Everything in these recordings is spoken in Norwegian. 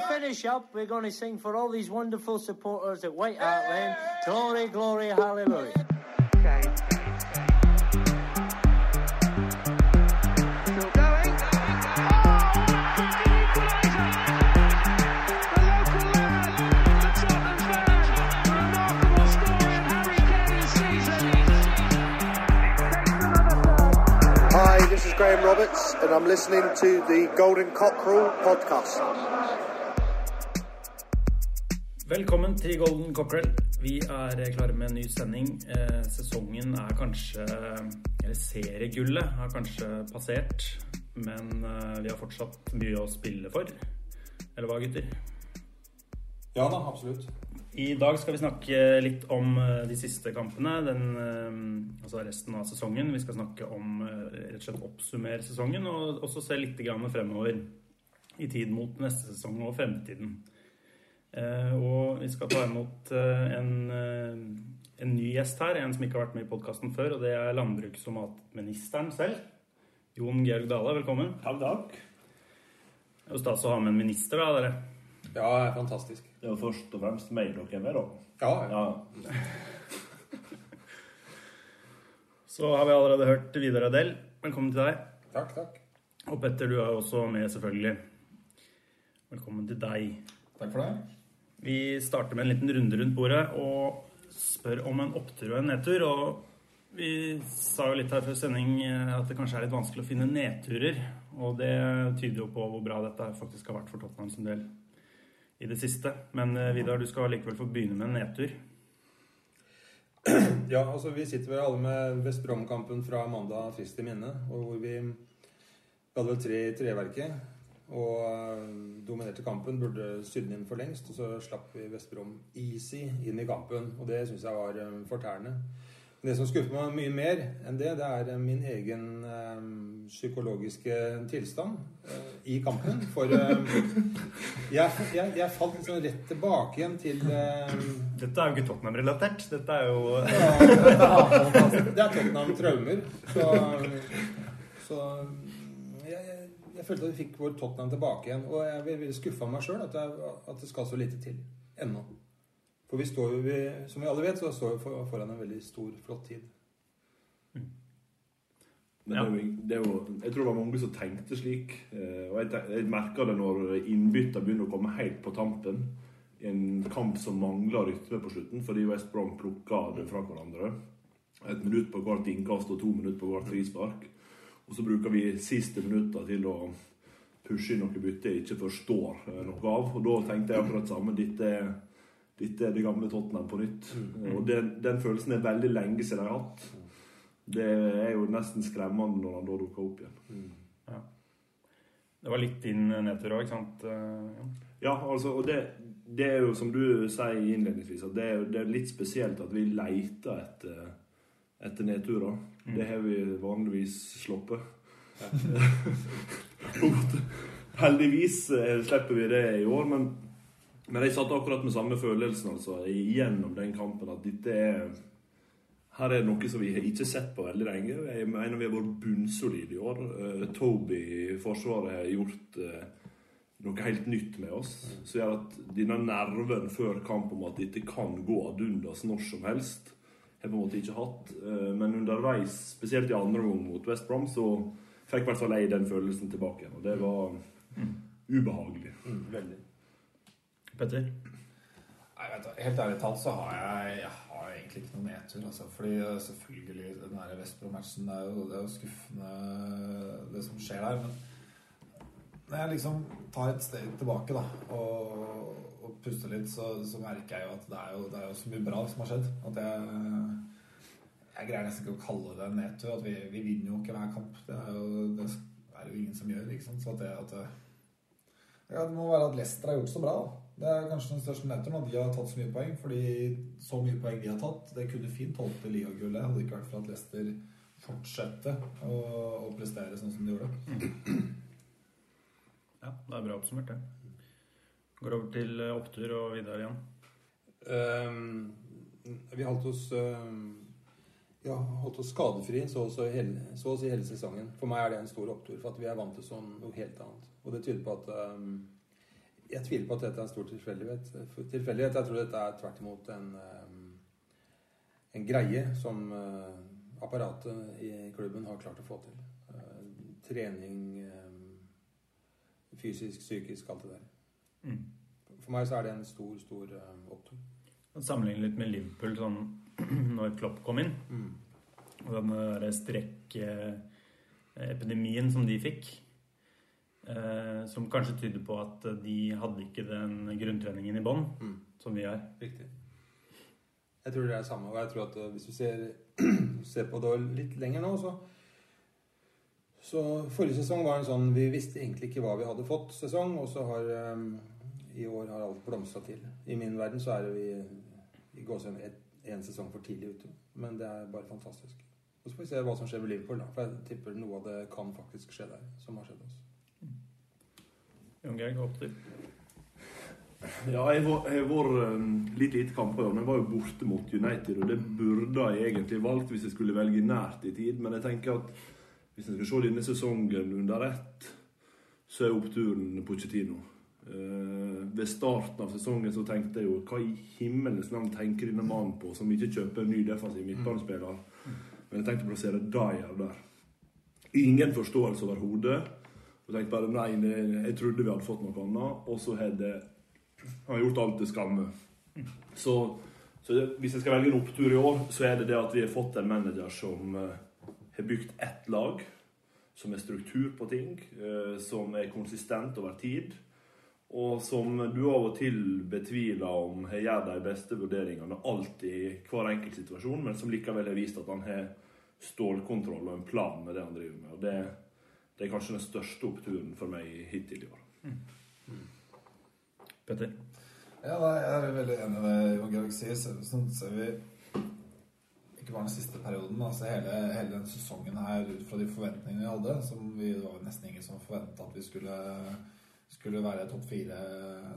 we finish up, we're going to sing for all these wonderful supporters at White Hart Lane. Glory, glory, hallelujah. Still going. Oh, an equaliser! The local lad, the Tottenham fan, the remarkable story of Harry Kane's season. Hi, this is Graham Roberts, and I'm listening to the Golden Cockerel podcast. Velkommen til Golden Cockerel. Vi er klare med en ny sending. Eh, sesongen er kanskje Eller seriegullet har kanskje passert. Men eh, vi har fortsatt mye å spille for. Eller hva, gutter? Ja da, absolutt. I dag skal vi snakke litt om eh, de siste kampene. Den, eh, altså resten av sesongen. Vi skal snakke om eh, rett og slett oppsummere sesongen, og også se litt grann fremover. I tid mot neste sesong og fremtiden. Eh, og vi skal ta imot eh, en, eh, en ny gjest her, en som ikke har vært med i podkasten før, og det er landbruks- og matministeren selv. Jon Georg Dale, velkommen. Takk, takk. Det er jo stas å ha med en minister, da, dere. Ja, det er fantastisk. Det er jo først og fremst meg dere er med, da. Ja, ja. Ja. Så har vi allerede hørt Vidar Adel. Velkommen til deg. Takk, takk. Og Petter, du er også med, selvfølgelig. Velkommen til deg. Takk for det. Vi starter med en liten runde rundt bordet og spør om en opptur og en nedtur. Og vi sa jo litt her før sending eh, at det kanskje er litt vanskelig å finne nedturer. Og det tyder jo på hvor bra dette faktisk har vært for Tottenham som del i det siste. Men eh, Vidar, du skal likevel få begynne med en nedtur. Ja, altså Vi sitter vel alle med West Brom-kampen fra mandag friskt i minne. Og hvor vi hadde vel tre i treverket. Og øh, dominerte kampen. Burde sydd inn for lengst. Og så slapp vi West easy inn i kampen. Og det syns jeg var øh, fortærende. Men det som skuffer meg mye mer enn det, det er øh, min egen psykologiske tilstand i kampen. For jeg, jeg, jeg falt liksom rett tilbake igjen til Dette er jo ikke Tottenham-relatert. Dette er jo Det er Tottenham-traumer. Så, så jeg, følte at vi fikk vår Tottenham tilbake igjen. Og jeg er veldig skuffa meg sjøl at, at det skal så lite til ennå. For vi står jo, vi, som vi alle vet, så står vi for, foran en veldig stor, flott tid. Men det er jo, det er jo, jeg tror det var mange som tenkte slik. eh, Og jeg, jeg merka det når innbytta begynner å komme helt på tampen. I en kamp som mangla rytme på slutten, fordi West Brom plukka det fra hverandre. Et minutt på hvert innkast og to minutter på hvert frispark. Og så bruker vi siste minutta til å pushe inn noe bytte jeg ikke forstår eh, noe av. Og da tenkte jeg akkurat det samme. Dette dette er det gamle Tottenham på nytt. Og den, den følelsen er veldig lenge siden jeg har hatt. Det er jo nesten skremmende når han da dukker opp igjen. Det var litt din nedtur òg, ikke sant? eh, Ja, altså, og det, det er jo som du sier innledningsvis, at det er, det er litt spesielt at vi leter etter, etter nedturer. Det har vi vanligvis sluppet. Heldigvis eh, slipper vi det i år, men, men jeg satt akkurat med samme følelsen altså, gjennom den kampen, at dette er her er det noe som vi har ikke sett på veldig lenge. Jeg mener vi har vært bunnsolide i år. Uh, Toby i Forsvaret har gjort uh, noe helt nytt med oss. Som gjør at denne nerven før kamp om at dette kan gå ad undas når som helst, har på en måte ikke hatt. Eh, men underveis, spesielt i andre omgang mot West Brom, så fikk i hvert fall jeg den følelsen tilbake igjen. Og det var ubehagelig. Veldig. Petter? Nei, vet du, Helt ærlig talt så har jeg, jeg har egentlig ikke noe nedtur. Altså, fordi eh, selvfølgelig den der Vestbro-matchen det, det er jo skuffende det som skjer der. Men når jeg liksom tar et steg tilbake da, og, og puster litt, så, så merker jeg jo at det er jo, det er jo så mye bra som har skjedd. At jeg, jeg greier nesten ikke å kalle det en nedtur. At vi, vi vinner jo ikke hver kamp. Det er jo, det er jo ingen som gjør. Ikke? Så at det, at det, ja, det må være at Leicester har gjort så bra. da. Det er kanskje den største nedturen at de har tatt så mye poeng. Fordi så mye poeng de har tatt, det kunne fint holdt til ligagullet. Hadde det ikke vært for at Leicester fortsette å, å prestere sånn som de gjorde. Ja, det er bra oppsummert, det. Går over til eh, opptur og Vidar igjen. Um, vi holdt oss um, ja, holdt oss skadefri så hele, så å si hele sesongen. For meg er det en stor opptur, for at vi er vant til sånn noe helt annet. Og det tyder på at um, jeg tviler på at dette er en stor tilfeldighet. tilfeldighet. Jeg tror dette er tvert imot en, en greie som uh, apparatet i klubben har klart å få til. Uh, Trening, fysisk, psykisk, alt det der. Mm. For meg så er det en stor, stor eh, opptur. Sammenligne litt med Liverpool sånn, når Klopp kom inn. Mm. Og den strekkepidemien som de fikk. Eh, som kanskje tyder på at de hadde ikke den grunntreningen i bånn Mm. som vi har. Riktig. Jeg tror det er det samme. Og jeg tror at eh, hvis du ser, ser på det litt lenger nå, så Så forrige sesong var en sånn Vi visste egentlig ikke hva vi hadde fått sesong, og så har um, i år har alt blomstra til. I min verden så er vi i gåsehud én sesong for tidlig ute. Men det er bare fantastisk. Og så får vi se hva som skjer med Liverpool, da. For jeg tipper noe av det kan faktisk skje der, som har skjedd oss. Jon Georg, hva opptur? Ja, jeg har vært um, litt lite kamper, men jeg var jo borte mot United, og det burde jeg egentlig valgt hvis jeg skulle velge nært i tid, men jeg tenker at hvis jeg skal se denne sesongen under ett, så er oppturen Pochettino. Eh, ved starten av sesongen så tenkte jeg jo hva i himmelens navn tenker denne mannen på som ikke kjøper en ny defensiv midtbanespiller? Men jeg tenkte å plassere Dyer der. Ingen forståelse overhodet. Og tenkte bare nei, nei, jeg trodde vi hadde fått noe annet, og så har han gjort alt til skamme. Så, så hvis jeg skal velge en opptur i år, så er det det at vi har fått en manager som eh, har bygd ett lag, som har struktur på ting, eh, som er konsistent over tid, og som du av og til betviler om har gjør de beste vurderingene alltid i hver enkelt situasjon, men som likevel har vist at han har stålkontroll og en plan med det han driver med. Og det, det er kanskje den største oppturen for meg hittil i år. Petter? Ja, nei, jeg er veldig enig i det Jon Georg sier. Sånn ser vi ikke bare den siste perioden, altså hele, hele den sesongen her ut fra de forventningene vi hadde, som vi det var nesten ingen som forventa at vi skulle, skulle være topp fire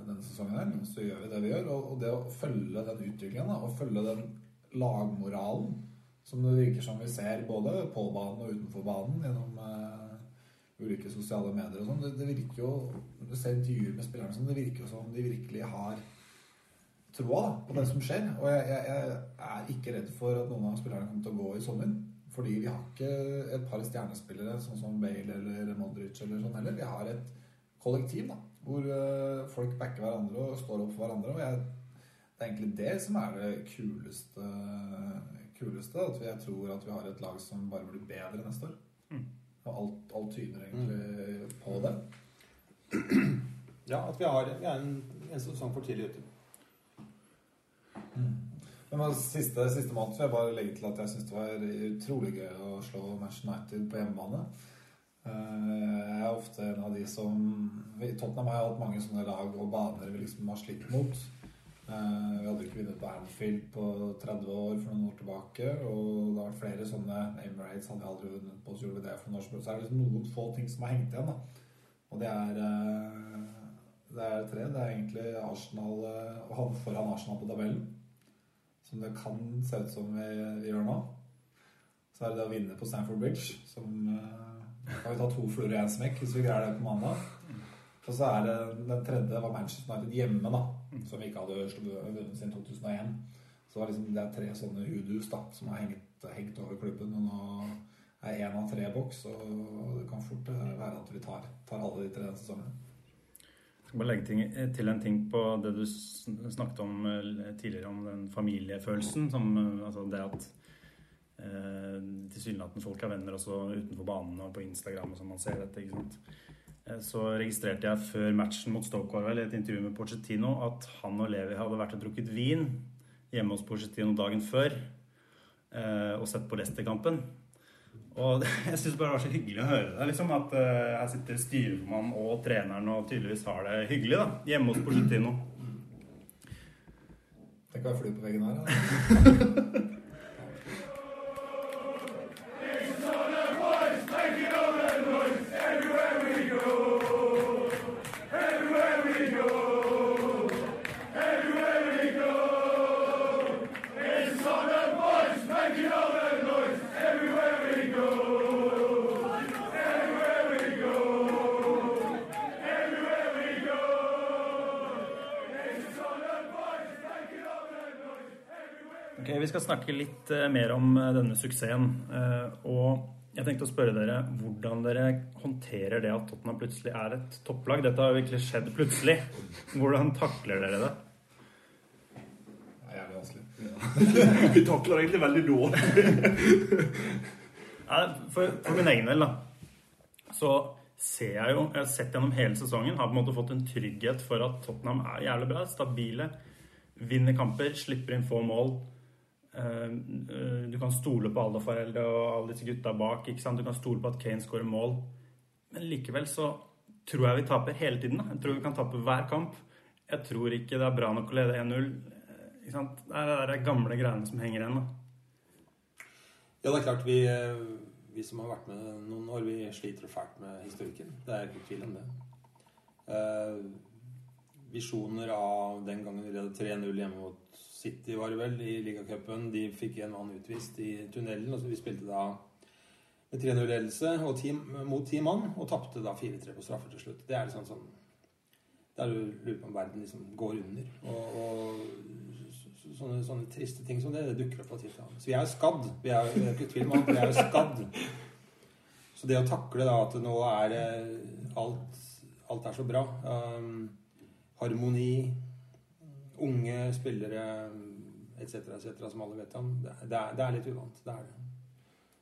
denne sesongen her. Så gjør vi det vi gjør. Og, og det å følge den utviklingen, da, og følge den lagmoralen som det virker som vi ser både på banen og utenfor banen gjennom uh, ulike sosiale medier og sånn. Det, det virker jo du ser intervjuer med spillerne, og sånn, det virker jo som de virkelig har troa på det som skjer. Og jeg, jeg, jeg er ikke redd for at noen av spillerne kommer til å gå i sommer. Fordi vi har ikke et par stjernespillere sånn som Bale eller Modric eller sånn heller. Vi har et kollektiv da, hvor eh, folk backer hverandre og står opp for hverandre. Og jeg, det er egentlig det som er det kuleste. kuleste at jeg tror at vi har et lag som bare blir bedre neste år. Mm. Og alt, alt tyder egentlig på det. Ja, at vi, har, vi er en, en sesong for tidlig ute. Men siste, siste måned vil jeg bare legge til at jeg syns det var utrolig gøy å slå Manchester United på hjemmebane. Eh, Jeg er ofte en av de som I Tottenham har jeg hatt mange sånne lag og baner vi liksom har slitt mot. Eh, Vi hadde ikke vunnet på Anfield på 30 år for noen år tilbake. Og det har vært flere sånne Emirates hadde vi aldri vunnet på, så gjorde vi det for noen år. Så er det liksom noen få ting som har hengt igjen. da Og det er eh, Det er tre. Det er egentlig Arsenal å foran Arsenal på tabellen. Som det kan se ut som vi, vi gjør nå. Så er det det å vinne på Stanford Bridge, som uh, kan vi ta to fluer i én smekk hvis vi greier det på mandag. Og så er det den tredje var Manchester United hjemme, da. Som vi ikke hadde vunnet siden 2001. Så det, liksom, det er tre sånne hoodoos da, som har hengt, hengt over klubben. Og nå er én av tre boks, og det kan fort eh, være at vi tar, tar alle de tre denne sesongen. Jeg bare legge ting, til en ting på det du snakket om eh, tidligere, om den familiefølelsen. Som, eh, altså det at eh, tilsynelatende folk er venner også utenfor banen og på Instagram og sånn man ser dette. ikke sant? Eh, Så registrerte jeg før matchen mot Stoke i et intervju med Porcettino at han og Levi hadde vært og drukket vin hjemme hos Porcettino dagen før eh, og sett på Leicester-kampen. Og jeg syns bare det var så hyggelig å høre det. liksom At jeg her sitter styreformann og treneren og tydeligvis har det hyggelig da hjemme hos Porcetino. Tenk å være flue på veggen her. Da. snakke litt eh, mer om eh, denne suksessen. Eh, og jeg tenkte å spørre dere hvordan dere håndterer det at Tottenham plutselig er et topplag. Dette har jo virkelig skjedd plutselig. Hvordan takler dere det? Det er jævlig vanskelig. Vi takler egentlig veldig dårlig. For, for min egen del, da, så ser jeg jo Jeg har sett gjennom hele sesongen, har på en måte fått en trygghet for at Tottenham er jævlig bra. Stabile. Vinner kamper, slipper inn få mål. Eh, eh, Du kan stole på alle foreldre og alle disse gutta bak. ikke sant? Du kan stole på at Kane skårer mål. Men likevel så tror jeg vi taper hele tiden. da. Jeg tror vi kan tape hver kamp. Jeg tror ikke det er bra nok å lede 1-0. Eh? Det er de gamle greiene som henger igjen. da. Ja, det er klart vi, vi som har vært med noen år, vi sliter fælt med historikken. Det er ikke tvil om det. Uh, visjoner av den gangen vi ledet 3-0 hjemme mot City, var det vel, i ligacupen. De fikk en mann utvist i tunnelen. Altså, vi spilte da med 3-0-ledelse mot ti mann, og tapte da 4-3 på straffer til slutt. Det er liksom sånn Der du lurer på om verden liksom går under. Og, og sånne, sånne triste ting som det, det dukker opp fra tid til annen. Så vi er jo skadd. Vi er, er ikke tvil om at vi er jo skadd. Så det å takle da at nå er eh, alt, alt er så bra um, Harmoni, unge spillere etc., etc., som alle vet om, det, er- det, er, litt uvant. Det er det.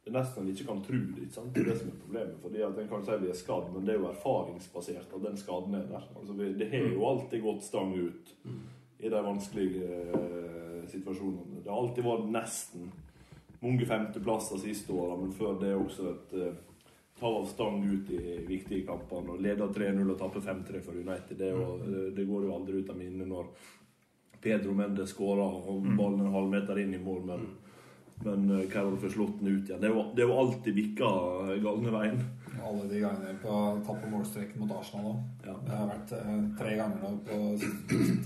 Det er nesten vi ikke kan tro det. ikke sant? Det er det som er problemet. fordi at En kan si vi er skadd, men det er jo erfaringsbasert at den skaden er der. Altså Det har jo alltid gått stang ut i de vanskelige eh, situasjonene. Det har alltid vært nesten mange femteplasser siste åra, men før det er også et eh, ta av stang ut i viktige kamper. Når leder 3-0 og tapper 5-3 for United, det, jo, det går jo aldri ut av minnet når Pedro Mendes skårer og ballen en halvmeter inn i mål, men men eh, Carol får slått den ut igjen. Det er jo, alltid bikka galne veien. Alle de gangene på tatt på målstreken mot Arsenal òg. Ja. Det har vært eh, tre ganger nå på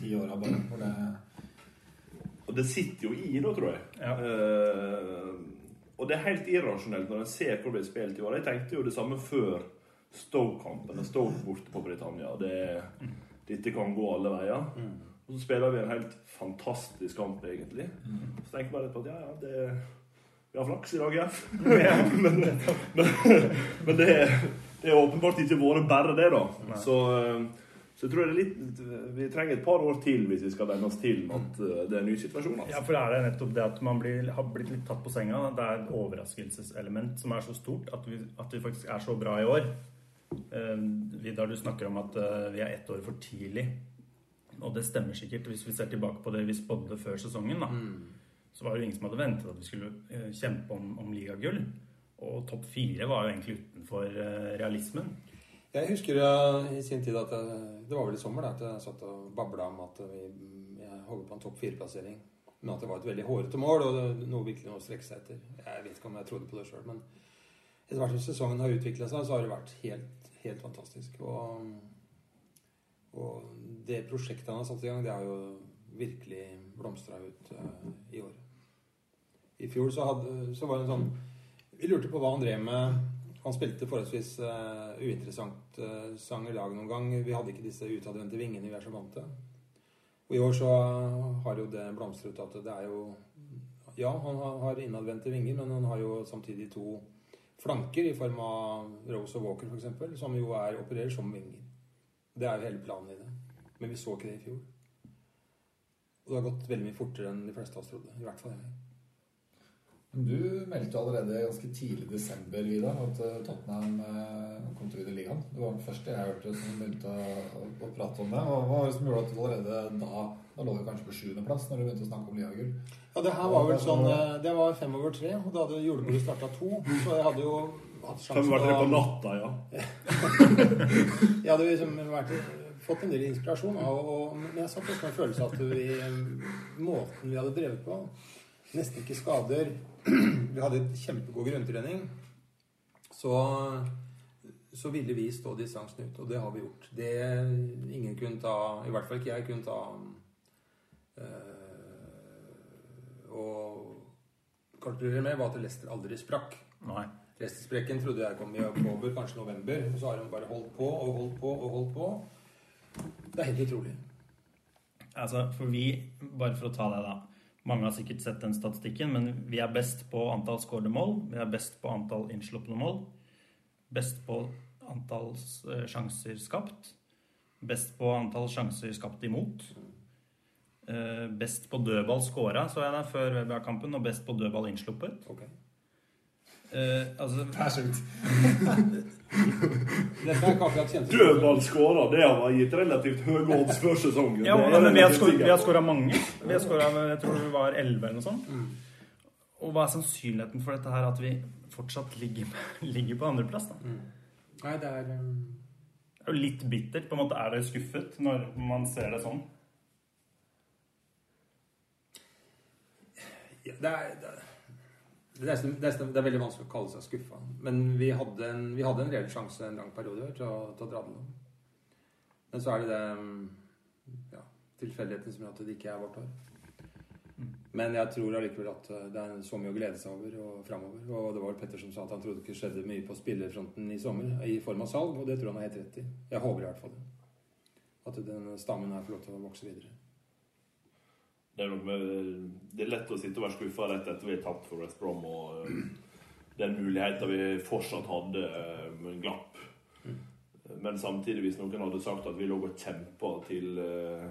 ti åra bare. For det Og det sitter jo i da, tror jeg. Ja. Uh, og det er helt irrasjonelt når en ser hvor det blir spilt i år. Jeg tenkte jo det samme før Stoke-kampen. Stoke borte på Britannia. Det, dette kan gå alle veier. Og så spiller vi en helt fantastisk kamp, egentlig. Så tenker jeg bare på at ja, ja, det, vi har flaks i dag ja. men men, men det, det er åpenbart ikke vært bare det, da. Så, eh, så jeg tror det er litt Vi trenger et par år til hvis vi skal venne oss til at eh, det er en ny situasjon. Altså. Ja, for det er det nettopp det at man blir, har blitt litt tatt på senga. Det er et overraskelseselement som er så stort at vi, at vi faktisk er så bra i år. Eh, Vidar, du snakker om at vi er ett år for tidlig. Og det stemmer sikkert hvis vi ser tilbake på det vi spådde før sesongen. da. Så var det jo ingen som hadde ventet at vi skulle eh, kjempe om, om ligagull. Og topp fire var jo egentlig utenfor eh, realismen. Jeg husker uh, i sin tid at jeg, det var vel i sommer da, at jeg satt og babla om at vi, jeg holdt på en topp fire-plassering. Men at det var et veldig hårete mål, og noe virkelig å strekke seg etter. Jeg vet ikke om jeg trodde på det sjøl, men etter hvert som sesongen har utvikla seg, så har det vært helt, helt fantastisk. Og, og det prosjektet han har satt i gang, det har jo virkelig blomstra ut uh, i år. I fjor så, hadde, så var det en sånn Vi lurte på hva han drev med. Han spilte forholdsvis uh, uinteressant uh, sang i lag noen gang. Vi hadde ikke disse utadvendte vingene vi er så vant til. Og i år så har jo det blomstret at det er jo Ja, han har innadvendte vinger, men han har jo samtidig to flanker i form av Rose og Walker f.eks., som jo er, opererer som vinger. Det er jo hele planen i det. Men vi så ikke det i fjor. Og det har gått veldig mye fortere enn de fleste av oss trodde. I hvert fall jeg. Men Du meldte allerede ganske tidlig i desember Vidar, at eh, Tottenham eh, kom til å vinne ligaen. Det var den første jeg hørte som begynte å, prate om det. Hva var det som gjorde at du allerede da Da lå du kanskje på sjuendeplass når du begynte å snakke om ligagull? Ja, det her var vel sånn eh, Det var fem over tre, og da hadde julebordet starta to. Så jeg hadde jo hatt Fem sjansen var det på natta, ja. Jeg hadde liksom vært, fått en del inspirasjon av og, Men jeg satt også med en følelse av at vi, måten vi hadde drevet på Nesten ikke skader. Vi hadde et kjempegod grunntrening. Så, så ville vi stå distansen ut, og det har vi gjort. Det ingen kunne ta I hvert fall ikke jeg kunne ta øh, Og kalkulere med, var at Lester aldri sprakk. Nei. Restsprekken trodde jeg kom i oktober, kanskje november. Og så har hun bare holdt på og holdt på og holdt på. Det er helt utrolig. Altså, for vi, bare for å ta det da Mange har sikkert sett den statistikken, men vi er best på antall skårede mål. Vi er best på antall innslupne mål. Best på antall eh, sjanser skapt. Best på antall sjanser skapt imot. Eh, best på dødball scora, så jeg der før VBA-kampen, og best på dødball innsluppet. Ok. Eh, altså, akkurat kjent Dødball skåra, det har gitt relativt høye odds før sesongen. ja, men vi har vi skåra mange. Vi har skåra jeg tror det var 11 eller noe sånt. Og hva er sannsynligheten for dette her, at vi fortsatt ligger, ligger på andreplass? da? Nei, det er um, Det er jo litt bittert. på en måte Er det skuffet når man ser det sånn? ja, det, er, det, er, det, er, nesten- det, er, det er veldig vanskelig å kalle seg skuffa. Men vi hadde en, vi hadde en reell sjanse en lang periode til å, til å dra den om. Men så er det det um, ja, tilfeldigheten som gjør at det ikke er vårt år. Men jeg tror allikevel at uh, det er så mye å glede seg over og framover. Og det var vel Petter som sa at han trodde ikke skjedde mye på spillerfronten i sommer i form av salg, og det tror han har helt rett i. Jeg håper i hvert fall det. At den stammen her får lov til å vokse videre. Det er, med, det er lett å sitte og være skuffa rett etter vi har tapt for West Brom og eh, den muligheten vi fortsatt hadde eh, med en glapp. Men samtidig, hvis noen hadde sagt at vi lå og kjempa til eh,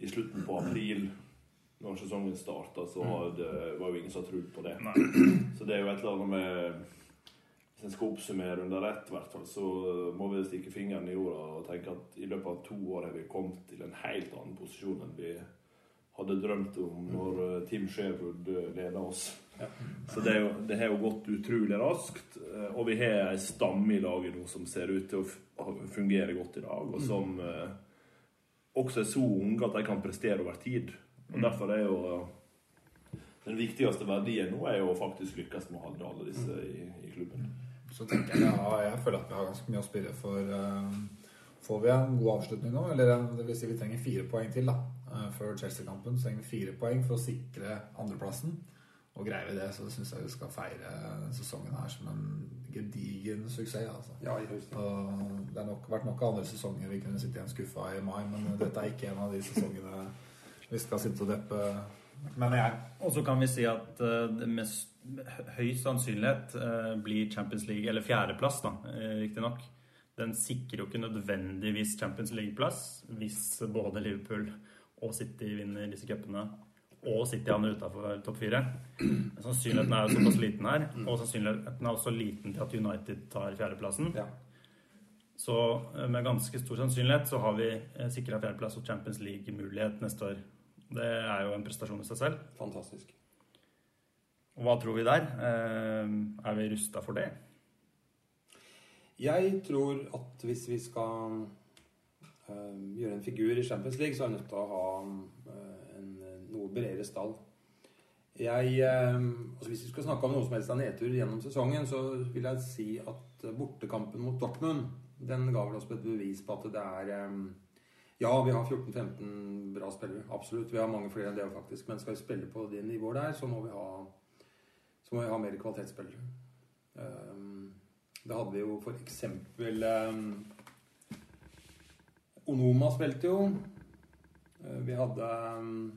i slutten på april, når sesongen starta, så hadde, var jo ingen som trodde på det. Så det er jo et eller annet med Hvis en skal oppsummere under ett, i hvert fall, så må vi stikke fingeren i jorda og tenke at i løpet av to år har vi kommet til en helt annen posisjon enn vi hadde drømt om når eh, Tim Sherwood leda oss. Så det, er jo, det har jo gått utrolig raskt. eh, Og vi har ei stamme i laget nå som ser ut til å fungere godt i dag, og som eh, også er så unge at de kan prestere over tid. Og Derfor er jo den viktigste verdien nå er jo å faktisk lykkes med å holde alle disse i, i klubben. Så tenker jeg, ja, jeg føler at vi har ganske mye å spille for. eh, Får vi en god avslutning nå, eller det vil si vi trenger fire poeng til da, eh, før Chelsea-kampen, så trenger vi fire poeng for å sikre andreplassen. Og greier vi det, så syns jeg vi skal feire sesongen her som en gedigen suksess. altså. Ja, det har nok vært nok andre sesonger vi kunne sitte igjen skuffa i mai, men dette er ikke en av de sesongene vi skal sitte og deppe, mener jeg. Og så kan vi si at eh, det med høy sannsynlighet eh, blir Champions League, eller fjerdeplass, da, riktignok. Den sikrer jo ikke nødvendigvis Champions League-plass hvis både Liverpool og City vinner disse cupene, og City havner utafor topp fire. Sannsynligheten er jo såpass liten her, og sannsynligheten er også liten til at United tar fjerdeplassen. Ja. Så eh, med ganske stor sannsynlighet så har vi sikra fjerdeplass og Champions League-mulighet neste år. Det er jo en prestasjon i seg selv. Fantastisk. Og hva tror vi der? Eh, er vi rusta for det? Jeg tror at hvis vi skal eh, gjøre en figur i Champions League, så er vi nødt til å ha eh, en noe bredere stall. Jeg, eh, altså hvis vi skal snakke om noe som helst av nedtur gjennom sesongen, så vil jeg si at eh, bortekampen mot Dortmund den ga vel oss et bevis på at det er eh, Ja, vi har 14-15 bra spillere. Absolutt. Vi har mange flere enn det faktisk. Men skal vi spille på det nivået der, så må vi ha, må vi ha mer kvalitetsspillere. Det hadde vi jo for eksempel Onoma spilte jo. Uh, vi hadde uh,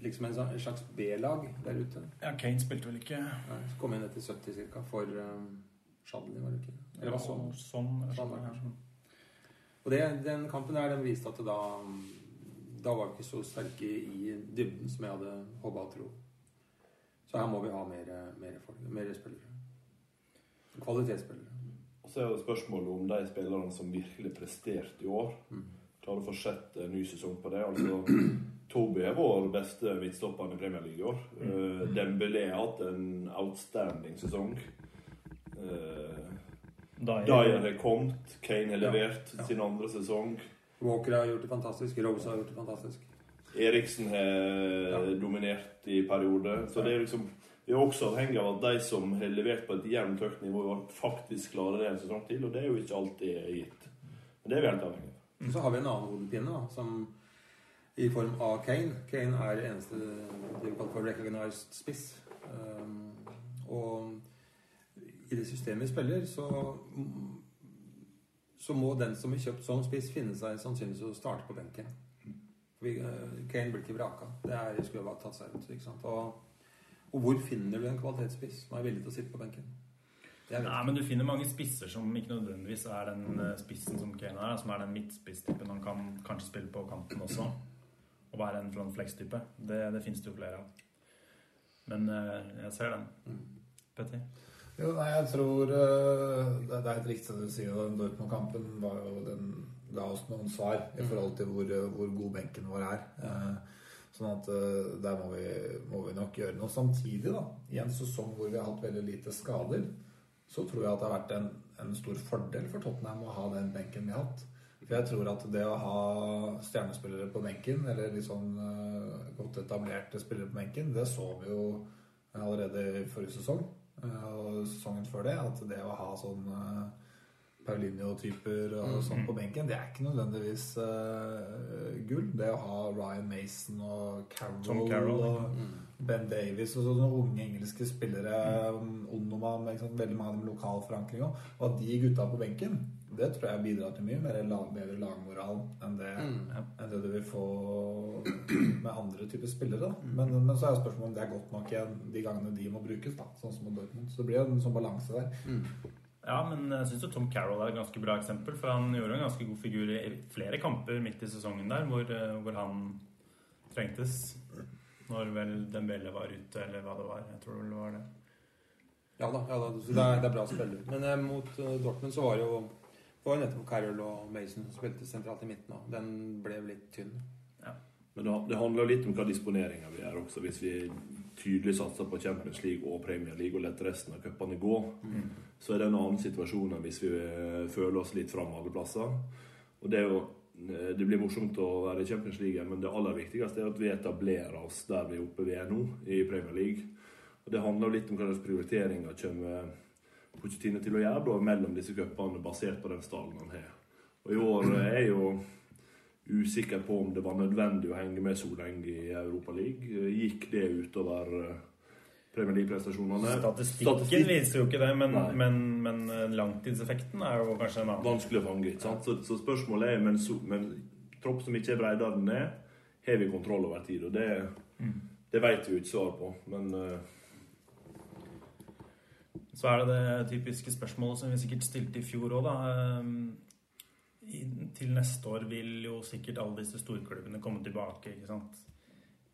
liksom en slags B-lag der ute. Ja, Kane spilte vel ikke Nei, så kom inn etter 70 ca. for um, Shadley, var det ikke? Eller var sånn. sånn? Sånn, Sånn. Og det, den kampen der, den viste at da Da var vi ikke så sterke i dybden som jeg hadde håpa og tro. Så her må vi ha mer, mer, folk, mer spillere. Kvalitetsspillere. Så er det spørsmålet om de spillerne som virkelig presterte i år, klarer å fortsette en ny sesong på det. Altså, Toby er vår beste midtstopper i Premier League i år. Uh, Dembélé har hatt en outstanding sesong. Uh, Dyer har kommet, Kane har levert Ja. sin andre sesong. Walker har gjort det fantastisk. Rose har gjort det fantastisk. Eriksen har dominert i perioder. Så det er liksom vi er også avhengig av at de som har levert på et jevnt høyt nivå, faktisk klarer det en sesong til. Og det er jo ikke alltid gitt. Men det er vi helt avhengig av. Så har vi en annen hodepine, som i form av Kane. Kane er eneste de kaller for recognized spiss. Um, og i det systemet vi spiller, så så må den som har kjøpt sånn spiss, finne seg sannsynligvis å starte på benken. Eh, Kane blir ikke vraka. Det er, skulle jo bare tatt seg ut. ikke sant? Og, og hvor finner du en kvalitetsspiss som er villig til å sitte på benken? Nei, men du finner mange spisser som ikke nødvendigvis er den eh, spissen som Kane er, som er den midtspisstypen han kan kanskje spille på kanten også. Og være en front flex-type. Det, det finnes det jo flere av. Men eh, jeg ser den. Petter? Jo, nei, jeg tror eh, det det er helt riktig som du sier. Den Dortmund-kampen var jo den ga oss noen svar i forhold til hvor, hvor god benken vår er. Eh, Sånn at eh, der må vi, må vi nok gjøre noe. Samtidig, da, i en sesong hvor vi har hatt veldig lite skader, så tror jeg at det har vært en, en stor fordel for Tottenham å ha den benken vi har hatt. For jeg tror at det å ha stjernespillere på benken, eller litt sånn eh, godt etablerte spillere på benken, det så vi jo allerede i forrige sesong eh, og sesongen før det. At det å ha sånn Paulinho-typer og sånn på benken, det er ikke nødvendigvis uh, gull. Det å ha Ryan Mason og Carroll, Tom Carroll, og Ben Davies og sånne unge engelske spillere, um, Onoman, ikke veldig mange av dem lokal forankring òg, og at de gutta på benken, det tror jeg bidrar til mye mer lag, bedre lagmoral enn det, enn det du vil få med andre typer spillere. Da. Men, men så er spørsmålet om det er godt nok igjen de gangene de må brukes, da, sånn som mot Dortmund. Så det blir jo en sånn balanse der. Ja, men jeg syns Tom Carroll er et ganske bra eksempel. For han gjorde en ganske god figur i flere kamper midt i sesongen der, hvor, eh, hvor han trengtes. Når vel Dembele var ute, eller hva det var. Jeg tror det var det. Ja da, ja da det, er, det er bra spillere. Men eh, mot eh, Dortmund så var det jo det var jo nettopp Carroll og Mason som spilte sentralt i midten. Og den ble litt tynn. Ja. Men det, det handler jo litt om hva disponeringa vi gjør også. Hvis vi tydelig satser på Champions League og Premier League og lar resten av cupene gå, så er det en annen situasjon enn hvis vi eh, føler oss litt fram alle plasser. Og det jo eh, det blir morsomt å være i Champions League, men det aller viktigste er at vi etablerer oss der vi er oppe vi er nå, i Premier League. Og Det handler jo litt om hva slags prioriteringer kommer Pochettino til å gjøre da, mellom disse cupene, basert på den stallen han har. Og I år er jo usikker på om det var nødvendig å henge med så lenge i Europa League. Gikk det utover eh, Premier League-prestasjonene? Statistikken Statistikk- viser jo ikke det, men, men, men eh, langtidseffekten er jo kanskje en annen. vanskelig å fange. ikke sant? Så, så spørsmålet er men, så, men tropp som ikke er bredere enn det, har vi kontroll over tid? Og det, det vet vi jo ikke svar på. Men uh... Så er det det typiske spørsmålet som vi sikkert stilte i fjor òg, da. Til neste år vil jo sikkert alle disse storklubbene komme tilbake, ikke sant.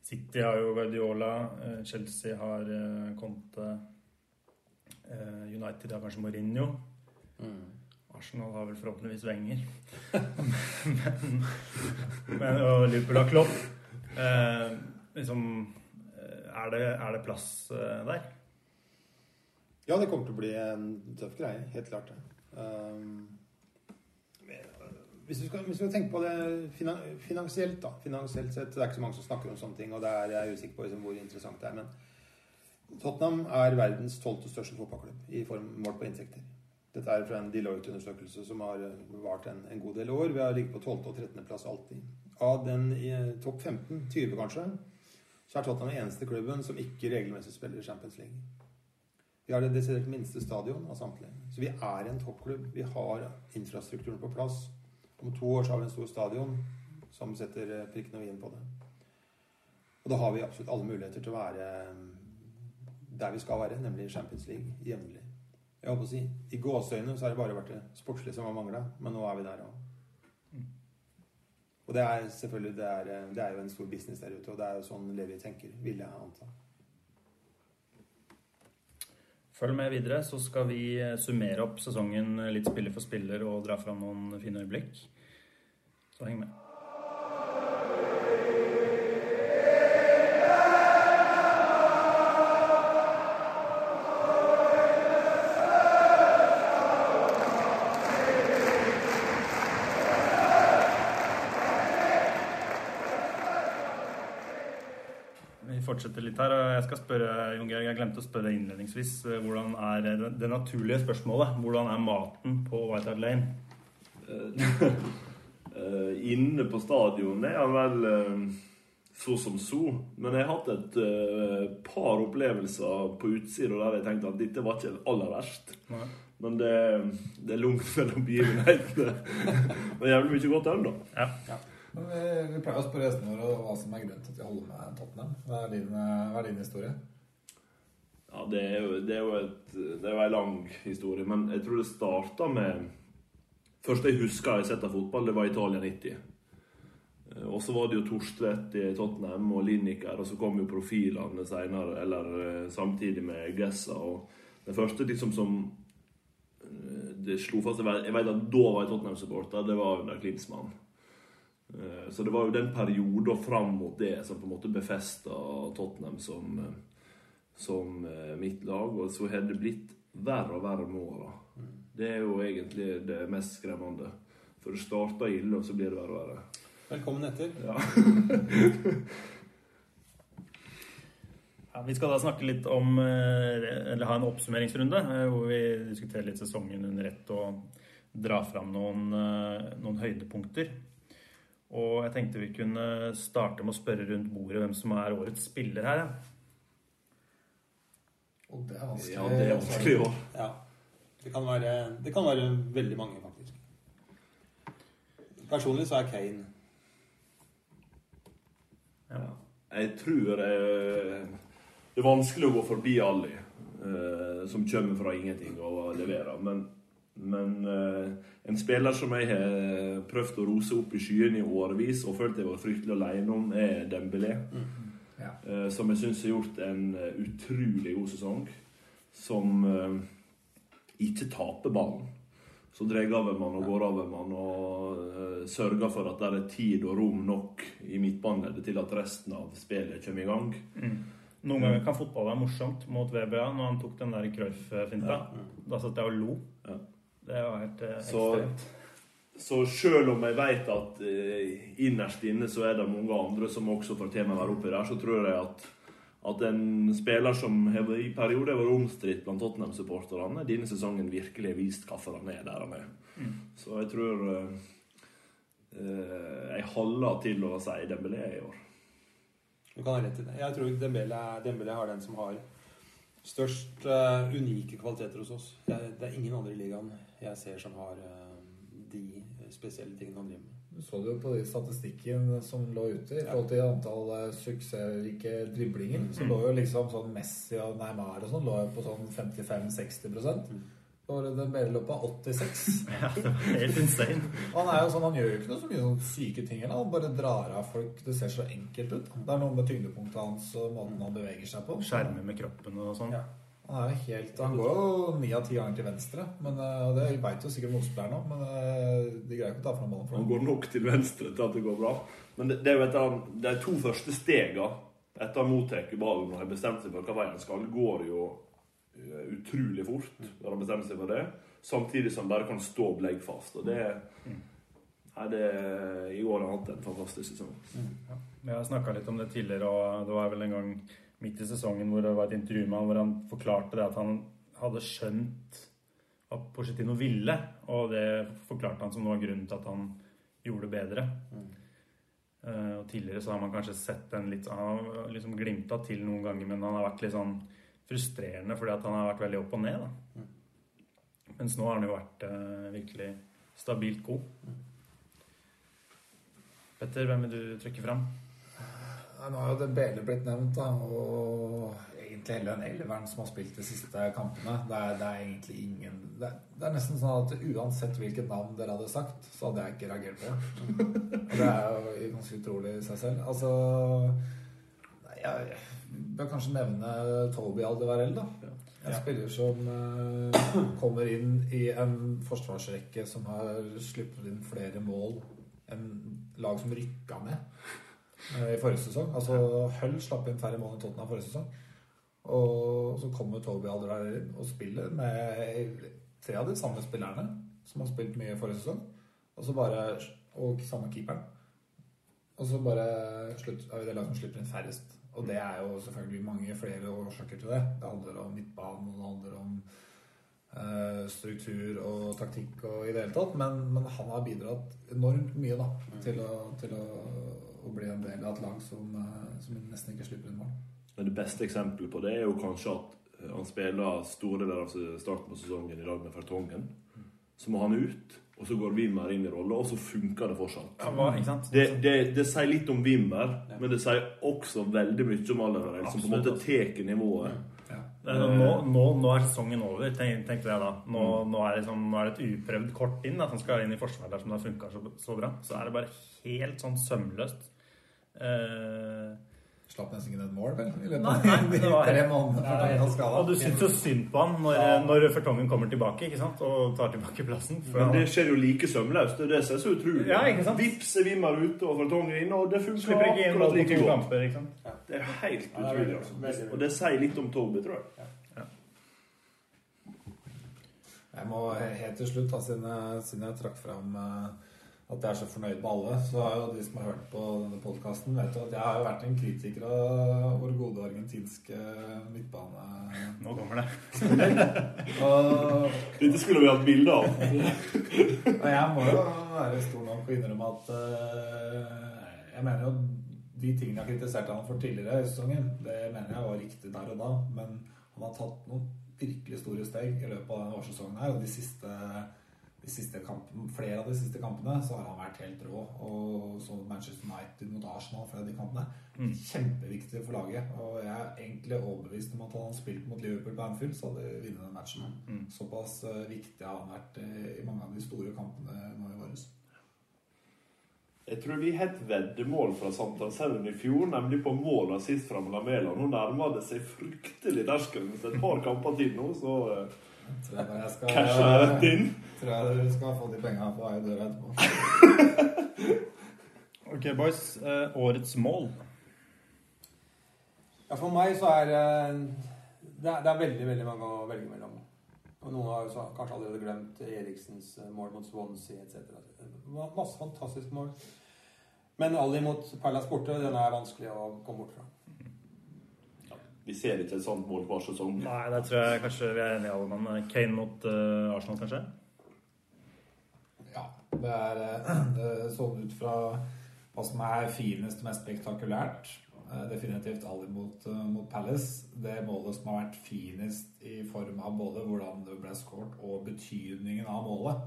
City har jo Guardiola, eh, Chelsea har eh, Conte, eh, United har kanskje Mourinho. Arsenal har vel forhåpentligvis Wenger. men, men, og Liverpool har Klopp. Eh, liksom, er, det, er det plass der? Ja, det kommer til å bli en tøff greie. Helt klart det. Um, hvis du skal, hvis du skal tenke på det finansielt, da. Finansielt sett, Det er ikke så mange som snakker om sånne ting, og det er jeg er usikker på liksom, hvor interessant det er. Men Tottenham er verdens tolvte største fotballklubb i form målt på inntekter. Dette er fra en Deloitte-undersøkelse som har øh, vart en, en god del år. Vi har ligget på 12. og 13. plass alltid. Av den i eh, topp 15, 20 kanskje, så er Tottenham den eneste klubben som ikke regelmessig spiller i Champions League. Vi har det desidert minste stadion av samtlige. Så vi er en toppklubb. Vi har infrastrukturen på plass. Om to år så har vi en stor stadion som setter eh, prikken over i-en på det. Og da har vi absolutt alle muligheter til å være eh, der vi skal være, nemlig Champions League jevnlig. Jeg håper å si, I gåseøynene så har det bare vært det sportslige som har mangla, men nå er vi der òg. Og det er selvfølgelig det er, det er jo en stor business der ute, og det er jo sånn Levi tenker, vil jeg anta. Følg med videre, så skal vi eh, summere opp sesongen eh, litt spiller for spiller og dra fram noen fine øyeblikk. Så heng med. Fortsetter litt her. Jeg skal spørre, Jon Georg, jeg glemte å spørre innledningsvis. eh, Hvordan er det, det naturlige spørsmålet? Hvordan er maten på White Hart Lane? eh, inne på stadion er han vel eh, så som så. Men jeg har hatt et eh, par opplevelser på utsida der jeg tenkte at dette var ikke det aller verst. Nei. Men det, det er langt mellom begivenhetene. Men jævlig mye godt ennå. da. Ja. Vi, vi pleier å spørre gjestene våre hva som er grunnen til at de holder med Tottenham. Hva er din, eh, hva er din historie? Ja, det er jo, det er jo et, det er en lang historie, men jeg tror det starta med Første jeg husker jeg har sett av fotball, det var Italia 90. Eh, Og så var det jo Torstvedt i Tottenham og Lineker, og så kom jo profilene senere, eller eh, samtidig med Gessa. Og den første liksom som det slo fast jeg vet at da var jeg Tottenham-supporter, det var under Klinsmann. Eh, Så det var jo den perioden fram mot det som på en måte befesta Tottenham som, eh, som eh, mitt lag. Og så har det blitt verre og verre med åra. Det er jo egentlig det mest skremmende. For det starta ille, og så blir det verre og verre. Velkommen etter. Ja. Ja, vi skal da snakke litt om Eller ha en oppsummeringsrunde hvor vi diskuterer litt sesongen under ett og drar fram noen, noen høydepunkter. Og jeg tenkte vi kunne starte med å spørre rundt bordet hvem som er årets spiller her. Ja. Og det er vanskelig. ja, det er vanskelig òg. Ja. Det kan være, det kan være veldig mange, faktisk. Personlig så er Kane. Ja. Jeg tror jeg, det er vanskelig å gå forbi Ali, eh, som kommer fra ingenting og leverer. Men, men eh, en spiller som jeg har prøvd å rose opp i skyene i årevis og følt jeg var fryktelig alene om, er Dembélé. Ja. Eh, som jeg syns har gjort en eh, utrolig god sesong. Som eh, ikke taper ballen. Så drar av en mann og går av en mann og eh, sørger for at det er tid og rom nok i midtbaneleddet til at resten av spillet kommer i gang. Noen ganger kan fotball være morsomt mot VBA når han tok den der Cruyff-finta. Da satt jeg og lo. Ja. Det var helt eh, Så, ekstremt. så selv om jeg vet at eh, innerst inne så er det mange andre som også fortjener å være oppi der, så tror jeg at, at en spiller som har i perioder har vært omstridt blant Tottenham-supporterne, denne sesongen virkelig har vist hvorfor han er der han er. Så jeg tror eh, eh, Jeg holder til å si Dembélé i år. Du kan ha rett i det. Jeg tror Dembélé, Dembele har den som har størst uh, unike kvaliteter hos oss. Jeg, det er ingen andre i ligaen jeg ser som har uh, de spesielle tingene han driver med. Du så det jo på de statistikken som lå ute i forhold til antall eh, suksessrike driblinger. Så lå jo liksom sånn Messi og Neymar og sånn lå jo på sånn 55-60 Og Dembele lå av 86 Ja, det var helt insane. Han er jo sånn, han gjør jo ikke noe så mye sånn syke ting. Eller? Han bare drar av folk. Det ser så enkelt ut. Det er noe med tyngdepunktet hans og måten han beveger seg på. Skjermer med kroppen og sånn. Ja. Han er jo helt Han går jo ni av ti ganger til venstre. Men eh, og Det veit jo sikkert motspilleren òg, men eh, de greier ikke å ta fram ballen Han går nok til venstre til at det går bra. Men det, det er jo et av de to første stega etter han mottar ballen og har bestemt seg for hva vei han skal, går jo eh, utrolig fort når han bestemmer seg for det. Samtidig som han bare kan stå bleggfast. Og det Nei, det I år har han hatt en fantastisk sesong. Vi har snakka litt om det tidligere, og det var vel en gang midt i sesongen hvor det var et intervju med han hvor han forklarte det at han hadde skjønt hva Porcetino ville, og det forklarte han som noe av grunnen til at han gjorde det bedre. Eh, og tidligere så har man kanskje sett den litt Han har liksom glimta til noen ganger, men han har vært litt sånn frustrerende fordi at han har vært veldig opp og ned. da. Mens nå har han jo vært eh, virkelig stabilt god. Petter, hvem vil du trekke fram? Nå har jo Dembele blitt nevnt, da, og egentlig hele den elveren som har spilt de siste kampene. Det er, det er egentlig ingen det er, det er nesten sånn at uansett hvilket navn dere hadde sagt, så hadde jeg ikke reagert på det. Det er jo ganske utrolig i seg selv. Altså Jeg bør kanskje nevne Toby Aldevarell, da. En spiller som uh, kommer inn i en forsvarsrekke som har sluppet inn flere mål enn lag som rykka ned uh, i forrige sesong. Altså Hull slapp inn færre mål enn Tottenham forrige sesong. Og så kommer Toby Alderweireld inn og spiller med tre av de samme spillerne som har spilt mye forrige sesong. Og så bare Og samme keeperen. Og så bare slutt, er vi det laget som slipper inn færrest. Og det er jo selvfølgelig mange flere årsaker til det. Det handler om midtbanen, og det handler om eh, struktur og taktikk og i det hele tatt. Men, men han har bidratt enormt mye da, til, å, til å, å bli en del av et lag som, eh, som nesten ikke slipper inn mål. Men det beste eksempelet på det er jo kanskje at eh, han spiller store deler av starten på sesongen i lag med Fertongen. Så må han ut. Og så går Wimmer inn i rolla, og så funker det fortsatt. Ja, hva, ikke sant? Det, det, det sier litt om Wimmer, men det sier også veldig mye om Allerøy, som på en måte tar nivået. Det er sånn, Nå, nå, nå er sesongen over, tenk- tenkte jeg da. Nå, nå, er liksom, nå er det et uprøvd kort inn At han skal inn i forsvaret der som det har funka så, så bra. Så er det bare helt sånn sømløst. Eh, Slapp nesten ikke ned et mål, vel? I løpet Nei, av nei, de det var- skada. og du syns jo synd på han når, når Fertongen kommer tilbake ikke sant? og tar tilbake plassen. Men det skjer jo like sømløst. Det er det som er så utrolig. Ja, ikke sant? Vips er Vimmer ute og Fertongen inne, og det funker ikke inn akkurat like godt. kamper. ikke sant? Det er helt Ja, det er utrolig. altså. Og det sier litt om Toby, tror jeg. Jeg må helt til slutt, da, siden, jeg- siden jeg trakk fram eh, at jeg er så fornøyd med alle, så har jo de som har hørt på denne podkasten, vet jo at jeg har jo vært en kritiker av vår gode argentinske midtbane. Nå kommer det. Og, Dette skulle vi hatt bilde av. og jeg må jo være stor nok og innrømme at uh, jeg mener jo de tingene jeg har kritisert han for tidligere i sesongen, det mener jeg var riktig der og da, men han har tatt noen virkelig store steg i løpet av denne årssesongen her, og de siste de siste kampene, flere av de siste kampene så har han vært helt rå. Og så Manchester United mot Arsenal, flere av de kampene. Kjempeviktig for laget. Og jeg er egentlig overbevist om at hadde han spilt mot Liverpool på Anfield, så hadde de vunnet den matchen. Såpass eh, viktig har han vært eh, i mange av de store kampene nå i våres. Jeg tror vi har et veddemål fra Sankthanshaugen i fjor, nemlig på mål sist fra Lamela. Nå nærmer det seg fryktelig terskelen. Et par kamper til nå, så eh, Tror jeg bare jeg skal, rett inn. Tror jeg du skal få de penga på vei i døra etterpå. Ok, boys. eh, årets mål. Ja, for meg så er eh, det er, det er veldig veldig mange å velge mellom. Og noen har jo så, kanskje allerede glemt Eriksens eh, mål mot Swansea etc. Masse fantastiske mål. Men Ali mot Perlas borte, den er vanskelig å komme bort fra. Vi ser ikke et sånt mål hver sesong. Nei, der tror jeg kanskje vi er enige alle mann. Kane mot uh, Arsenal, kanskje? Ja, det er eh, det er sånn ut fra hva som er finest, mest spektakulært. Eh, Definitivt Ali mot, eh, mot Palace. Det målet som har vært finest i form av både hvordan det ble skåret og betydningen av målet,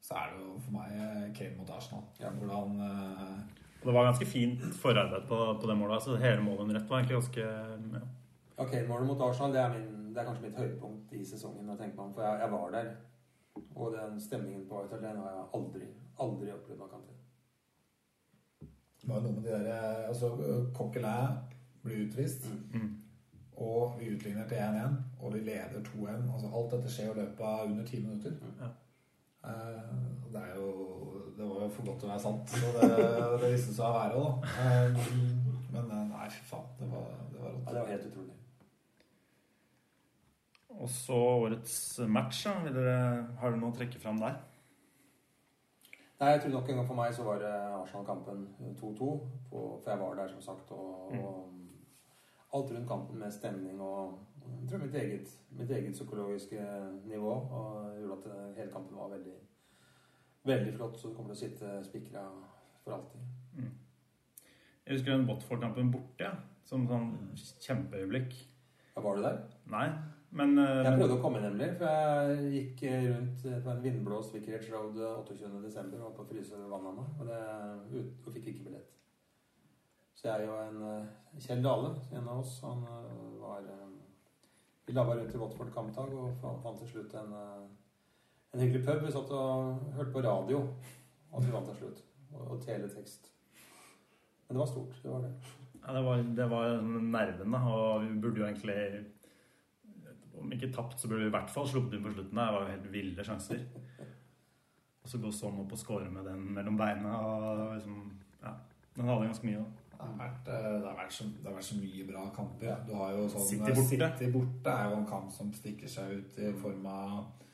så er det jo for meg eh, Kane mot Arsenal. Hvordan eh, Det var ganske fint forarbeid på, på det målet. så Hele målet under ett var egentlig ganske ja. Ok, målet mot Arsenal det er, min, det er kanskje mitt høydepunkt i sesongen. Jeg meg For jeg, jeg var der. Og den stemningen på White Hart Lane har jeg aldri, aldri opplevd maken til. Det var noe med de der eh, Altså, Coquelin blir utvist. Mm. Og vi utligner til 1-1, og vi leder 2-1. Altså, alt dette skjer i løpet av under ti minutter. Ja. Eh, det er jo Det var jo for godt til å være sant. Så det, det viste seg å være da. Eh, men eh, nei, fy faen. Det var, det var Ja, det var helt utrolig. Og så årets match. Da. Vil dere, har dere noe å trekke fram der? Nei, jeg tror nok en gang for meg så var det Arsenal-kampen 2-2. For jeg var der, som sagt. Og, og alt rundt kampen med stemning og jeg tror mitt eget, mitt eget psykologiske nivå og gjorde at eh, hele kampen var veldig, veldig flott. Så du kommer til å sitte spikra for alltid. Jeg husker den Watford-kampen borte. Ja. Som sånn kjempeøyeblikk. Ja, var du der? Nei, men uh, Jeg prøvde å komme nemlig, for jeg gikk rundt på en vindblåst Vicarage Road eh, 28.12. og var på å fryse vannet og, det, ut, og fikk ikke billett. Så jeg og en eh, Kjell Dale, en av oss, han eh, var Vi labba rundt i Watford kampdag og fant, til slutt en, en hyggelig pub. Vi satt og hørte på radio, at vi vant til slutt. Og, og teletekst. Men det var stort. Det var det. ja, det, var, det var nervene. Og vi burde jo egentlig Om ikke tapt, så burde vi i hvert fall sluppet inn på slutten. Det var jo helt ville sjanser. Og så gå sånn opp og score med den mellom beina. og liksom, ja, Den hadde ganske mye. da. Det har, vært, eh, det, har vært så, det har vært så mye bra kamper. Du har jo sånn City borte. City borte er jo en kamp som stikker seg ut i form av eh,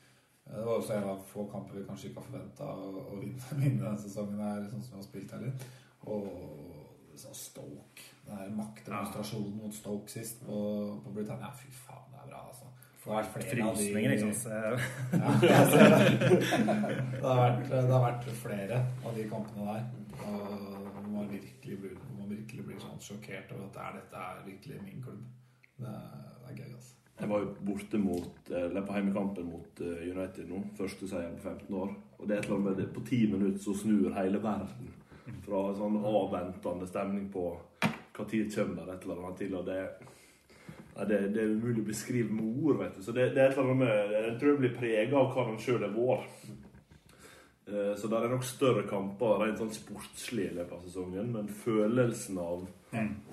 Det var også en av få kamper vi kanskje ikke har forventa å, å vinne, vinne denne sesongen, her, sånn som vi har spilt heller. Og sånn Stoke. Den der maktdemonstrasjonen mot Stoke sist på, på Britannia. Fy faen, det er bra, altså. Det har vært flere av de- Frysninger, ikke sant. Ja, det. det, har vært, det har vært flere av de kampene der. Og man virkelig blir, man virkelig blir sånn sjokkert over at det dette er virkelig min klubb. Det er, det er gøy, altså. Jeg var jo borte mot, eller på heimekampen mot eh, United nå. Første seier på 15 år. Og det er et eller annet med det, på ti minutter så snur hele verden. Fra en sånn avventende stemning på hva tid kommer det et eller annet til. og det det, det er umulig å beskrive med ord. vet du. Så det, det er et eller annet med, Jeg tror jeg blir prega av hva han sjøl er vært. Eh, Så det er nok større kamper rent sånn sportslig i løpet av sesongen, men følelsen av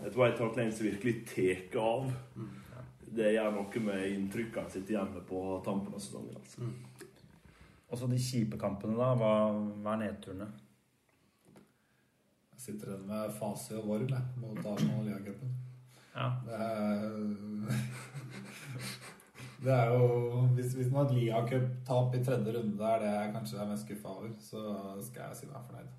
et White Hart Lanes virkelig tar av, det gjør noe med inntrykkene han sitter igjen med på tampen av sesongen. altså. Og så de kjipe kampene, da. Hva, hva er nedturene? Jeg sitter igjen med Fasi og Vorm mot Arsenal og Ligacupen. Ja. Det er Det er jo Hvis, hvis man har et ligacuptap i tredje runde der det er kanskje jeg er mest skuffa over, så skal jeg si meg fornøyd.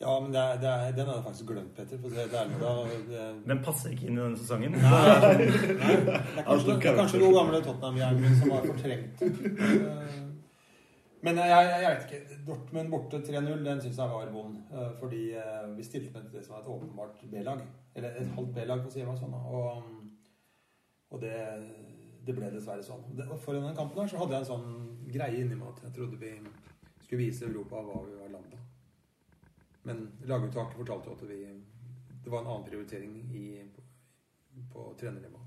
Ja, men det er, det er, den hadde jeg faktisk glemt, Petter. For det, det er, da, det, Den passer ikke inn i denne sesongen. det er kanskje, det er kanskje gode gamle Tottenham-hjernen min som har fortrengt. Eh, Men jeg, jeg, jeg vet ikke. Dortmund borte 3-0, den syns jeg var vond. eh, Fordi eh, vi stilte med det som er et åpenbart B-lag. Eller et halvt B-lag, for å si det sånn. Og, og det, det ble dessverre sånn. Foran den kampen her så hadde jeg en sånn greie inni meg at jeg trodde vi skulle vise Europa hva vi var landa. Men laguttaket fortalte jo at vi det var en annen prioritering i, på, på trenernivå.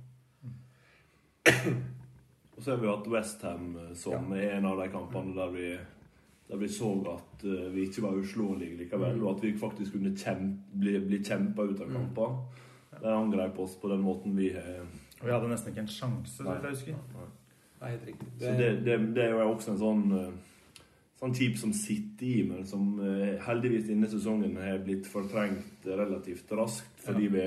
Og så har vi hatt Westham som ja. en av de kampene der vi, der vi så at eh, vi ikke var uslåelige likevel, og at vi faktisk kunne kjempe, bli, bli kjempa ut av kamper. De angrep oss på den måten vi har Og vi hadde nesten ikke en sjanse, så vidt jeg husker. Nei. Nei, helt riktig. Så det, det, det er jo også en sånn eh, sånn kjip som sitter i, men som eh, heldigvis denne sesongen har blitt fortrengt relativt raskt, fordi vi,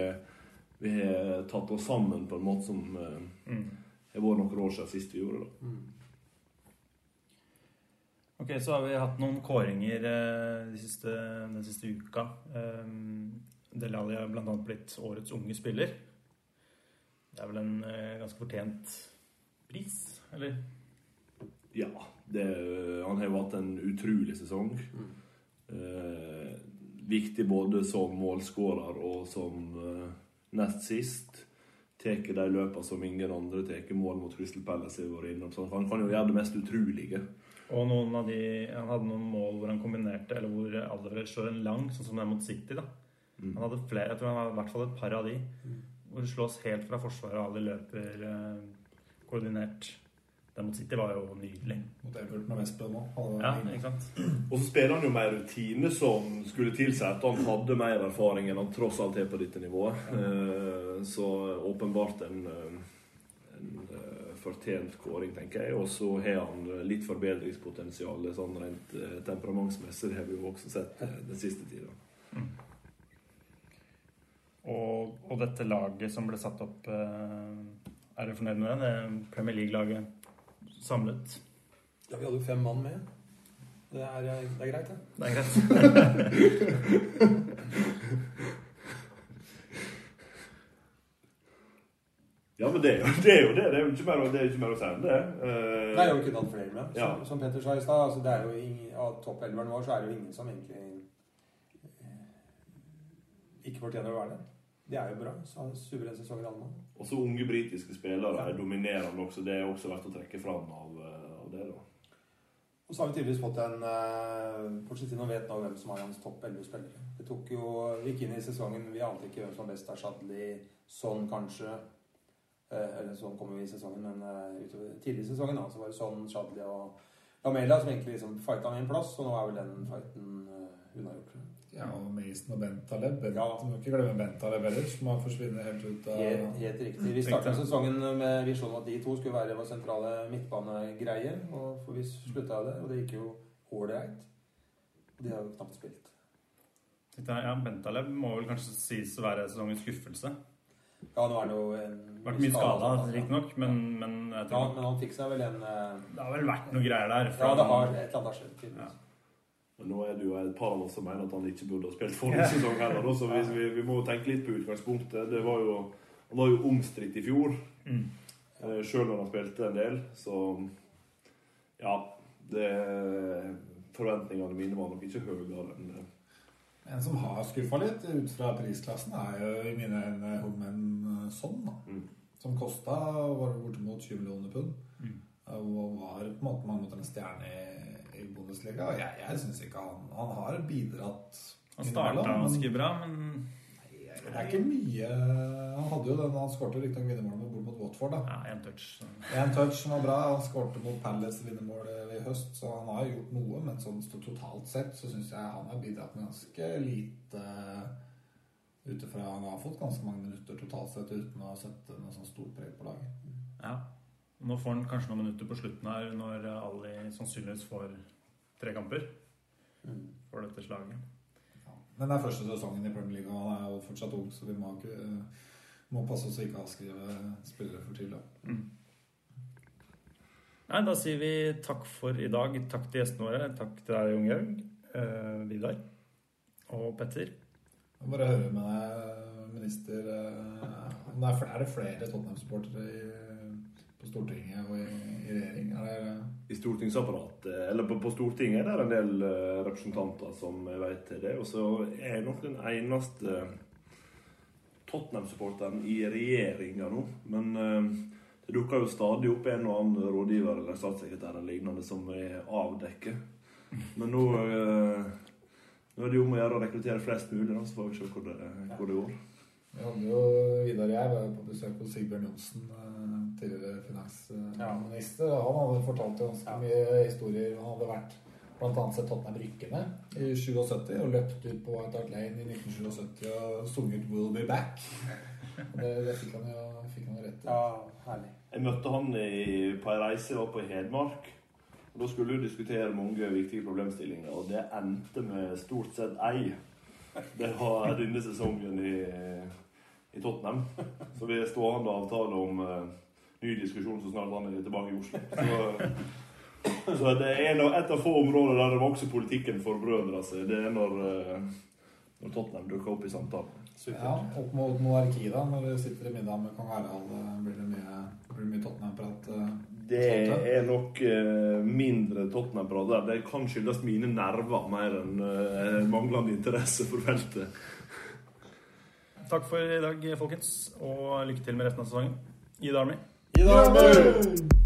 vi har tatt oss sammen på en måte som eh, Mm. har vært noen år siden sist vi gjorde det. Ok, så har vi hatt noen kåringer eh, de siste, den siste uka. Um, Dele Alli har bl.a. blitt årets unge spiller. Det er vel en ganske fortjent pris, eller? Ja, det, han har jo hatt en utrolig sesong. Eh, viktig både som målskårer og som eh, nest sist. Tar de løpene som ingen andre tar mål mot Crystal Palace har vært innom. Så han kan jo gjøre det mest utrolige. Og noen av de, han hadde noen mål hvor han kombinerte, eller hvor Alvarez slår en lang, sånn som det er mot City. da. Mm. Han hadde flere, jeg tror han hadde i hvert fall et par av de, hvor det slås helt fra forsvaret, og alle løper eh, koordinert. Den mot City var jo nydelig. Mot Everton og Vesper nå. Ja, ikke sant? Og så spiller han jo med rutine som skulle tilsi at han hadde mer erfaring enn han tross alt har på dette nivået. Ja. så åpenbart en, eh, en eh, fortjent kåring, tenker jeg. Og så har han litt forbedringspotensial sånn rent eh, temperamentsmessig. Det har vi jo også sett eh, den siste tida. Og, og dette laget som ble satt opp eh, Er du fornøyd med det? Det Premier League-laget samlet? Ja, vi hadde jo fem mann med. Det er, eh, det er greit, det. Det er greit. Ja, men det er jo det. Er jo det. det er jo ikke mer, det er ikke mer å si enn det. Eh, Nei, vi ikke hatt flere med. Ja. Som, som Petter sa i stad, altså, det er jo ingen, av topp 11 vår så er det jo ingen som egentlig eh, ikke fortjener å være der. De er jo bra. Så han suveren sesong i mann. Og så unge britiske spillere er dominerende også. Det er også verdt å trekke fram av, eh, av det. da. Og så har vi tydeligvis fått en uh, Pochettino vet nå hvem som er hans topp 11 spillere. Det tok jo, Vi gikk inn i sesongen, vi ante ikke hvem som var best Shadley, sånn kanskje. Eh, eller sånn kommer vi i sesongen, men eh, utover tidlig i sesongen da, så var det sånn Shadley og Lamela som egentlig liksom fighta om en plass, og nå er vel den fighten uh, unnagjort. Ja, og Mason og Bentaleb. Bent, Ja. Du må ikke glemme Bentaleb heller, som har forsvunnet helt ut av Helt, helt riktig. Vi starta sesongen med visjonen at de to skulle være vår sentrale midtbanegreie. Og for vi slutta det, og det gikk jo ålreit. Og de har jo knapt spilt. Ja, Bentaleb må vel kanskje sies å være sesongens skuffelse. Ja, nå er det jo en Vært mye skada, riktignok, men, men jeg Ja, men han fikk seg vel en eh, det har vel vært noe greier der. Ja, det har et eller annet skjedd. Men nå er det jo et par av oss som mener at han ikke burde ha spilt forrige sesong heller. Så vi, vi, vi må jo tenke litt på utgangspunktet. Det var jo, han var jo omstridt i fjor, Mm. eh, sjøl når han spilte en del. Så ja det, Forventningene mine var nok ikke høyere enn det. En som har skuffa litt ut fra prisklassen, er jo i mine øyne Holmen Sånn. da. Mm. som kosta var bortimot 20 millioner pund. Mm. Og var på en måte mange måter en stjerne i, Og jeg, jeg syns ikke han Han har bidratt Han starta ganske bra, men Det er ikke mye Han hadde jo den Han skårte riktignok vinnermålet bort mot Watford. da ja, én touch. En touch som var bra. Han skårte mot Palace vinnermålet i høst, så han har gjort noe. Men sånn totalt sett så syns jeg han har bidratt med ganske lite ut ifra Han har fått ganske mange minutter totalt sett uten å sette noe sånn stort preg på laget. Ja. Nå får han kanskje noen minutter på slutten her, når Ali sannsynligvis får tre kamper for dette slaget. Ja. Men det er første sesongen i Premier League, og han er jo fortsatt ung, så vi må, ikke, må passe oss å ikke avskrive spillere for tidlig. Nei, da sier vi takk for i dag. Takk til gjestene våre. Takk til deg, Junghaug, eh, Vidar og Petter. Jeg bare høre med deg, minister eh, er, er det flere Tottenham-supportere i- på Stortinget og i, i regjering? Er det I stortingsapparatet, eller på, på Stortinget, er det en del eh, representanter som vet til det. Og så er jeg nok den eneste Tottenham-supporteren i regjeringa nå. Men uh, det dukker jo stadig opp en og annen rådgiver eller statssekretær eller lignende som er avdekket. Men nå, uh, nå er det jo om å gjøre å rekruttere flest mulig, da, så får vi se hvor det, hvor det går. Vi hadde jo Vidar og jeg var på besøk hos Sigbjørn Johnsen, eh, tidligere finansminister. Ja. Han hadde fortalt ganske mye historier. Han hadde vært annet sett Tottenham rykke ned i 77 og løpt ut på White Hart Lane i 1977 og sunget 'We'll Be Back'. Det, det fikk han jo fikk han rett i. Ja, herlig. Jeg møtte han i, på ei reise jeg var på i Hedmark. Og Da skulle vi diskutere mange viktige problemstillinger, og det endte med stort sett ei. Det var denne sesongen i, i Tottenham. Så vi er stående avtale om uh, ny diskusjon så snart han er tilbake i Oslo. Så, så det er en av, et av få områder der det vokser politikken forbrødrer seg. Det er når, uh, når Tottenham dukker opp i samtalen. Ja, opp mot monarkiet, da. Når vi sitter i middag med kong Harald, eh, blir det mye, blir det mye Tottenham-prat. eh. Det er nok eh, mindre Tottenham-prat der. Det kan skyldes mine nerver mer enn manglende interesse for feltet. Takk for i dag, folkens, og lykke til med resten av sesongen. Ida Army. Ida dag,